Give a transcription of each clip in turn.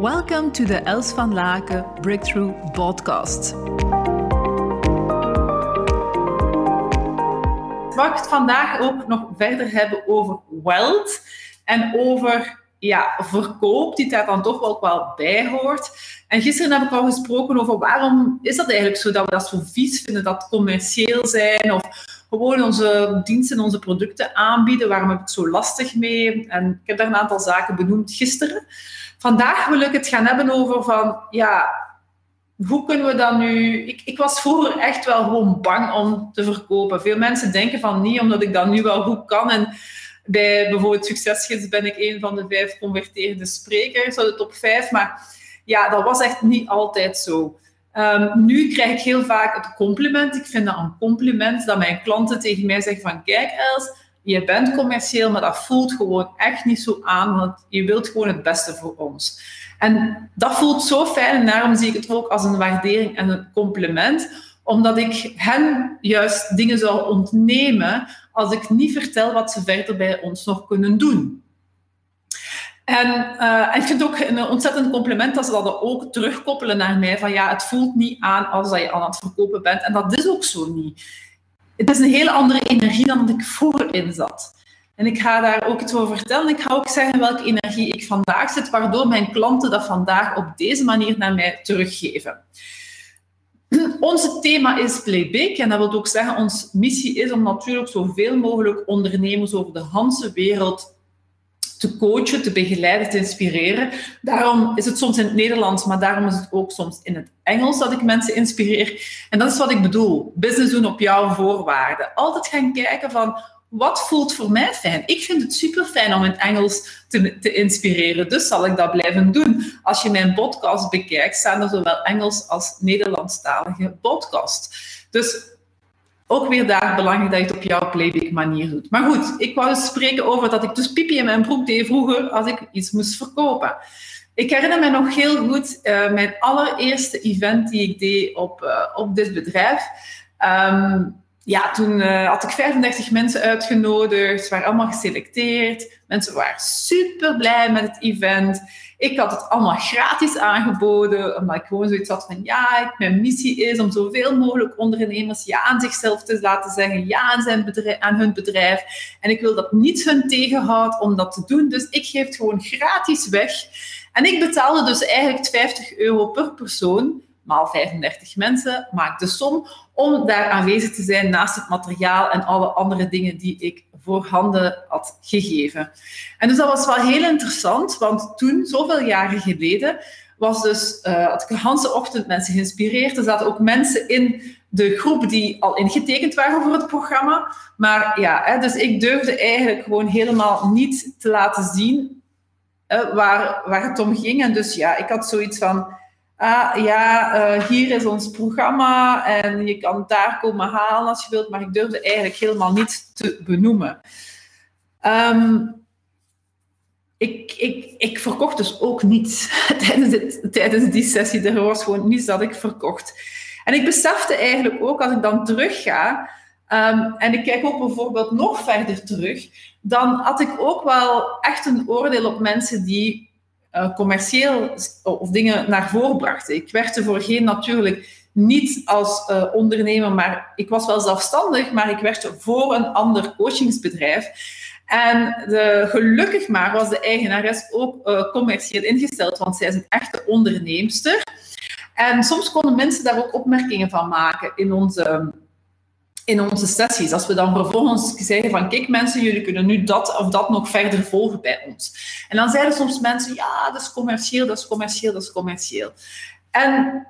Welcome to the Els van Laken Breakthrough Podcast. Ik mag het vandaag ook nog verder hebben over wealth en over ja, verkoop, die daar dan toch wel, wel bij hoort. En gisteren heb ik al gesproken over waarom is dat eigenlijk zo dat we dat zo vies vinden, dat commercieel zijn of gewoon onze diensten, onze producten aanbieden. Waarom heb ik het zo lastig mee? En ik heb daar een aantal zaken benoemd gisteren. Vandaag wil ik het gaan hebben over van, ja, hoe kunnen we dat nu... Ik, ik was vroeger echt wel gewoon bang om te verkopen. Veel mensen denken van niet, omdat ik dat nu wel goed kan. En bij bijvoorbeeld Succesgids ben ik een van de vijf converterende sprekers uit de top vijf. Maar ja, dat was echt niet altijd zo. Um, nu krijg ik heel vaak het compliment. Ik vind dat een compliment dat mijn klanten tegen mij zeggen van kijk Els, je bent commercieel, maar dat voelt gewoon echt niet zo aan, want je wilt gewoon het beste voor ons. En dat voelt zo fijn en daarom zie ik het ook als een waardering en een compliment, omdat ik hen juist dingen zou ontnemen als ik niet vertel wat ze verder bij ons nog kunnen doen. En, uh, ik vind ook een ontzettend compliment dat ze dat ook terugkoppelen naar mij. Van ja, het voelt niet aan als dat je aan het verkopen bent. En dat is ook zo niet. Het is een hele andere energie dan dat ik voorin zat. En ik ga daar ook iets over vertellen. Ik ga ook zeggen welke energie ik vandaag zit, waardoor mijn klanten dat vandaag op deze manier naar mij teruggeven. Ons thema is Play Big en dat wil ook zeggen, onze missie is om natuurlijk zoveel mogelijk ondernemers over de hele wereld te coachen, te begeleiden, te inspireren. Daarom is het soms in het Nederlands, maar daarom is het ook soms in het Engels dat ik mensen inspireer. En dat is wat ik bedoel. Business doen op jouw voorwaarden. Altijd gaan kijken van wat voelt voor mij fijn? Ik vind het super fijn om in het Engels te, te, inspireren, dus zal ik dat blijven doen. Als je mijn podcast bekijkt, staan er zowel Engels als Nederlandstalige podcast. Dus ook weer daar belangrijk dat je het op jouw playback manier doet. Maar goed, ik wou eens spreken over dat ik dus pipi in mijn broek deed vroeger als ik iets moest verkopen. Ik herinner me nog heel goed uh, mijn allereerste event die ik deed op, uh, op dit bedrijf. Um, ja, toen uh, had ik 35 mensen uitgenodigd. Ze waren allemaal geselecteerd. Mensen waren super blij met het event. Ik had het allemaal gratis aangeboden, omdat ik gewoon zoiets had van ja, mijn missie is om zoveel mogelijk ondernemers ja aan zichzelf te laten zeggen, ja aan, zijn bedrijf, aan hun bedrijf. En ik wil dat niets hun tegenhoudt om dat te doen, dus ik geef het gewoon gratis weg. En ik betaalde dus eigenlijk 50 euro per persoon, maal 35 mensen, maakt de som, om daar aanwezig te zijn naast het materiaal en alle andere dingen die ik voorhanden had gegeven. En dus dat was wel heel interessant, want toen, zoveel jaren geleden, was dus, uh, had ik de hele ochtend mensen geïnspireerd. Er zaten ook mensen in de groep die al ingetekend waren voor het programma. Maar ja, hè, dus ik durfde eigenlijk gewoon helemaal niet te laten zien waar, waar het om ging. En dus ja, ik had zoiets van ah ja, uh, hier is ons programma en je kan daar komen halen als je wilt, maar ik durfde eigenlijk helemaal niet te benoemen. Um, ik, ik, ik verkocht dus ook niets tijdens, tijdens die sessie. Er was gewoon niets dat ik verkocht. En ik besefte eigenlijk ook, als ik dan terug ga, um, en ik kijk ook bijvoorbeeld nog verder terug, dan had ik ook wel echt een oordeel op mensen die uh, commercieel of dingen naar voren brachten. Ik werkte voorheen natuurlijk niet als uh, ondernemer, maar ik was wel zelfstandig, maar ik werkte voor een ander coachingsbedrijf. En de, gelukkig maar was de eigenares ook uh, commercieel ingesteld, want zij is een echte onderneemster. En soms konden mensen daar ook opmerkingen van maken in onze in onze sessies. Als we dan vervolgens zeggen van, kijk mensen, jullie kunnen nu dat of dat nog verder volgen bij ons. En dan zeiden soms mensen, ja, dat is commercieel, dat is commercieel, dat is commercieel. En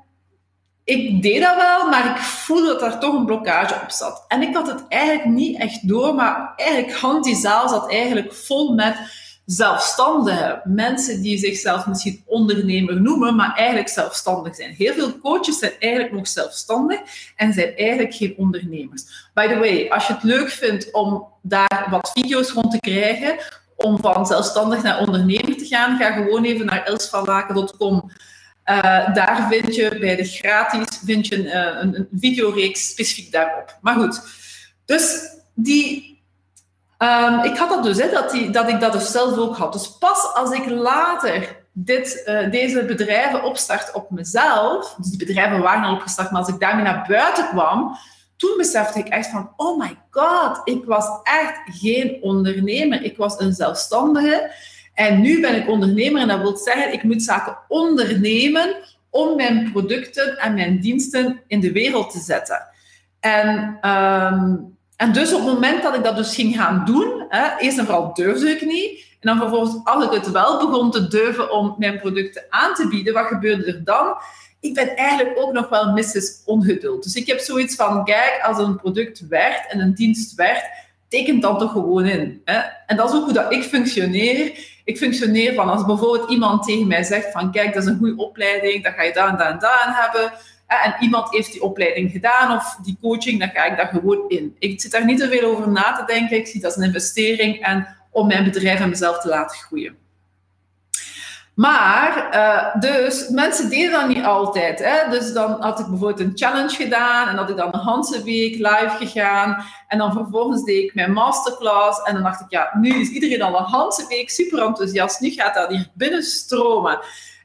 ik deed dat wel, maar ik voelde dat daar toch een blokkage op zat. En ik had het eigenlijk niet echt door, maar eigenlijk, hand die zaal zat eigenlijk vol met zelfstandigen. Mensen die zichzelf misschien ondernemer noemen, maar eigenlijk zelfstandig zijn. Heel veel coaches zijn eigenlijk nog zelfstandig en zijn eigenlijk geen ondernemers. By the way, als je het leuk vindt om daar wat video's rond te krijgen, om van zelfstandig naar ondernemer te gaan, ga gewoon even naar elsvanlaken.com. Uh, daar vind je bij de gratis vind je een, uh, een, een videoreeks specifiek daarop. Maar goed, dus die Um, ik had dat dus, hè, dat, die, dat ik dat dus zelf ook had. Dus pas als ik later dit, uh, deze bedrijven opstart op mezelf, dus die bedrijven waren al opgestart, maar als ik daarmee naar buiten kwam, toen besefte ik echt van, oh my god, ik was echt geen ondernemer. Ik was een zelfstandige. En nu ben ik ondernemer en dat wil zeggen, ik moet zaken ondernemen om mijn producten en mijn diensten in de wereld te zetten. En, um, en dus op het moment dat ik dat dus ging gaan doen, hè, eerst en vooral durfde ik niet. En dan vervolgens, als ik het wel begon te durven om mijn producten aan te bieden, wat gebeurde er dan? Ik ben eigenlijk ook nog wel Mrs. Ongeduld. Dus ik heb zoiets van, kijk, als een product werkt en een dienst werkt, teken dan toch gewoon in. Hè? En dat is ook hoe dat ik functioneer. Ik functioneer van als bijvoorbeeld iemand tegen mij zegt van, kijk, dat is een goede opleiding, dat ga je daar en daar en daar aan hebben en iemand heeft die opleiding gedaan of die coaching, dan ga ik daar gewoon in. Ik zit daar niet te veel over na te denken. Ik zie dat als een investering en om mijn bedrijf en mezelf te laten groeien. Maar, uh, dus, mensen deden dat niet altijd. Hè? Dus dan had ik bijvoorbeeld een challenge gedaan en had ik dan een Hanse week live gegaan. En dan vervolgens deed ik mijn masterclass. En dan dacht ik, ja, nu is iedereen al een Hanse week super enthousiast. Nu gaat dat hier binnenstromen.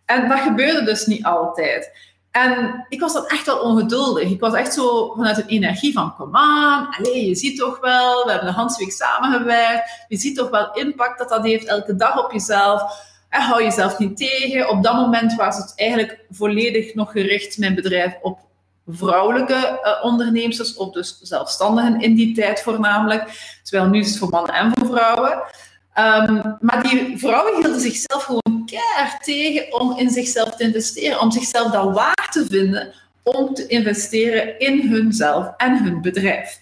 En dat gebeurde dus niet altijd. En ik was dan echt wel ongeduldig. Ik was echt zo vanuit een energie van, kom aan, je ziet toch wel, we hebben een Hansweek samengewerkt, je ziet toch wel impact dat dat heeft elke dag op jezelf. En hou jezelf niet tegen. Op dat moment was het eigenlijk volledig nog gericht, mijn bedrijf, op vrouwelijke uh, ondernemers, op dus zelfstandigen in die tijd voornamelijk. Terwijl nu is het voor mannen en voor vrouwen. Um, maar die vrouwen hielden zichzelf gewoon keihard tegen om in zichzelf te investeren, om zichzelf dan waar te vinden om te investeren in hunzelf en hun bedrijf.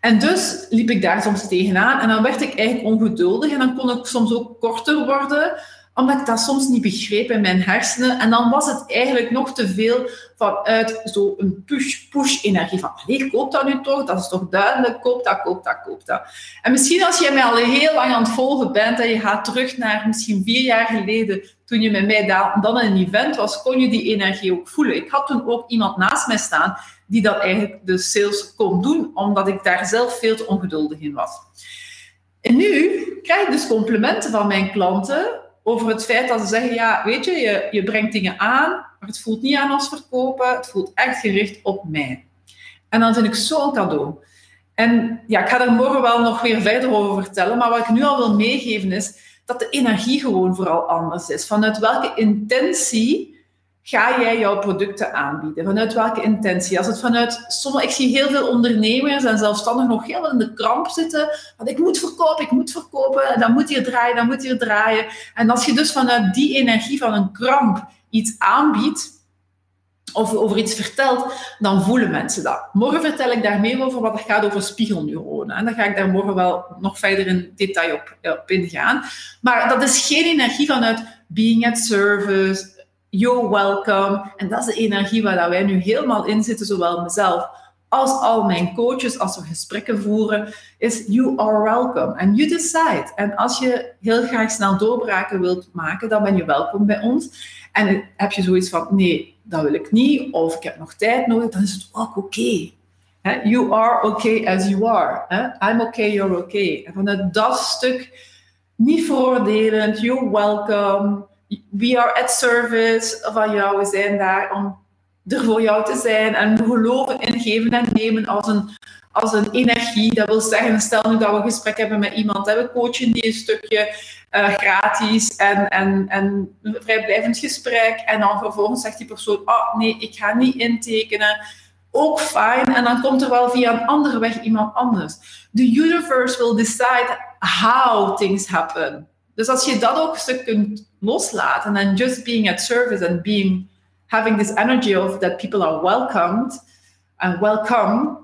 En dus liep ik daar soms tegenaan en dan werd ik eigenlijk ongeduldig en dan kon ik soms ook korter worden omdat ik dat soms niet begreep in mijn hersenen. En dan was het eigenlijk nog te veel vanuit zo'n push-push-energie. Van, nee, koop dat nu toch? Dat is toch duidelijk? Koop dat, koop dat, koop dat. En misschien als jij mij al heel lang aan het volgen bent en je gaat terug naar misschien vier jaar geleden, toen je met mij dan een event was, kon je die energie ook voelen. Ik had toen ook iemand naast mij staan die dat eigenlijk de sales kon doen, omdat ik daar zelf veel te ongeduldig in was. En nu krijg ik dus complimenten van mijn klanten over het feit dat ze zeggen, ja, weet je, je, je brengt dingen aan, maar het voelt niet aan als verkopen, het voelt echt gericht op mij. En dan vind ik zo'n cadeau. En ja, ik ga er morgen wel nog weer verder over vertellen, maar wat ik nu al wil meegeven is dat de energie gewoon vooral anders is. Vanuit welke intentie ga jij jouw producten aanbieden? Vanuit welke intentie? Als het vanuit sommige, ik zie heel veel ondernemers en zelfstandigen nog heel in de kramp zitten. Want ik moet verkopen, ik moet verkopen, en dan moet hier draaien, dan moet hier draaien. En als je dus vanuit die energie van een kramp iets aanbiedt, of over iets vertelt, dan voelen mensen dat. Morgen vertel ik daar meer over, wat het gaat over spiegelneuronen. En dan ga ik daar morgen wel nog verder in detail op, op ingaan. Maar dat is geen energie vanuit being at service, you're welcome. En dat is de energie waar wij nu helemaal in zitten, zowel mezelf als al mijn coaches, als we gesprekken voeren, is you are welcome. And you decide. En als je heel graag snel doorbraken wilt maken, dan ben je welkom bij ons. En heb je zoiets van, nee, dat wil ik niet, of ik heb nog tijd nodig, dan is het ook oké. You are okay as you are. I'm okay, you're okay. En vanuit dat stuk, niet veroordelend, you're welcome we are at service van jou. We zijn daar om er voor jou te zijn en we geloven in geven en nemen als een, als een energie. Dat wil zeggen, stel nu dat we een gesprek hebben met iemand, we coachen die een stukje uh, gratis en, en, en vrijblijvend gesprek. En dan vervolgens zegt die persoon, oh nee, ik ga niet intekenen. Ook fijn. En dan komt er wel via een andere weg iemand anders. The universe will decide how things happen. Dus als je dat ook een stuk kunt loslaten en just being at service and being having this energy of that people are welcomed and welcome,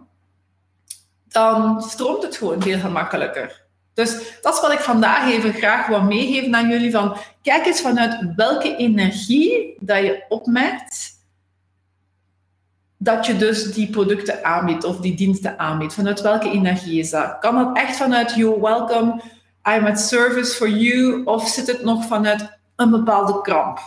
dan stroomt het gewoon veel gemakkelijker. Dus dat is wat ik vandaag even graag wil meegeven aan jullie. Van, kijk eens vanuit welke energie dat je opmerkt dat je dus die producten aanbiedt of die diensten aanbiedt. Vanuit welke energie is dat? Kan dat echt vanuit you welcome I'm at service for you, of zit het nog vanuit een bepaalde kramp?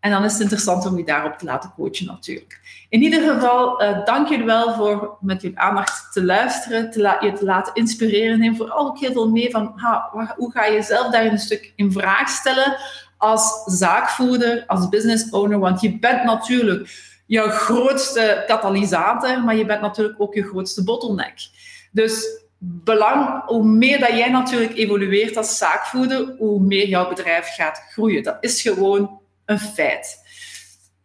En dan is het interessant om je daarop te laten coachen natuurlijk. In ieder geval, uh, dank jullie wel voor met jullie aandacht te luisteren, te je te laten inspireren. Neem vooral ook heel veel mee van ha, hoe ga je jezelf daar een stuk in vraag stellen als zaakvoerder, als business owner, want je bent natuurlijk jouw grootste katalysator, maar je bent natuurlijk ook je grootste bottleneck. Dus belang, hoe meer dat jij natuurlijk evolueert als zaakvoerder, hoe meer jouw bedrijf gaat groeien. Dat is gewoon een feit.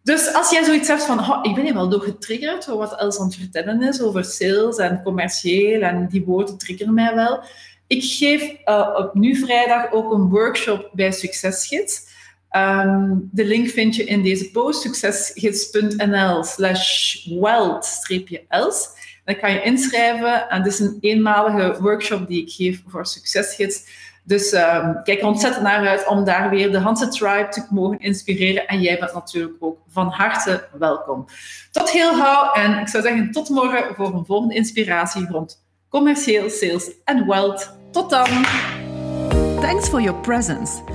Dus als jij zoiets hebt van, ik ben hier wel door getriggerd door wat Els aan het vertellen is over sales en commercieel en die woorden triggeren mij wel. Ik geef uh, op nu vrijdag ook een workshop bij Succesgids. Um, de link vind je in deze post, succesgids.nl slash weld-els. Dan kan je inschrijven en dit is een eenmalige workshop die ik geef voor Succesgids. Dus um, kijk er ontzettend naar uit om daar weer de Hanse Tribe te mogen inspireren. En jij bent natuurlijk ook van harte welkom. Tot heel gauw en ik zou zeggen tot morgen voor een volgende inspiratie rond commercieel, sales en wealth. Tot dan! Thanks for your presence.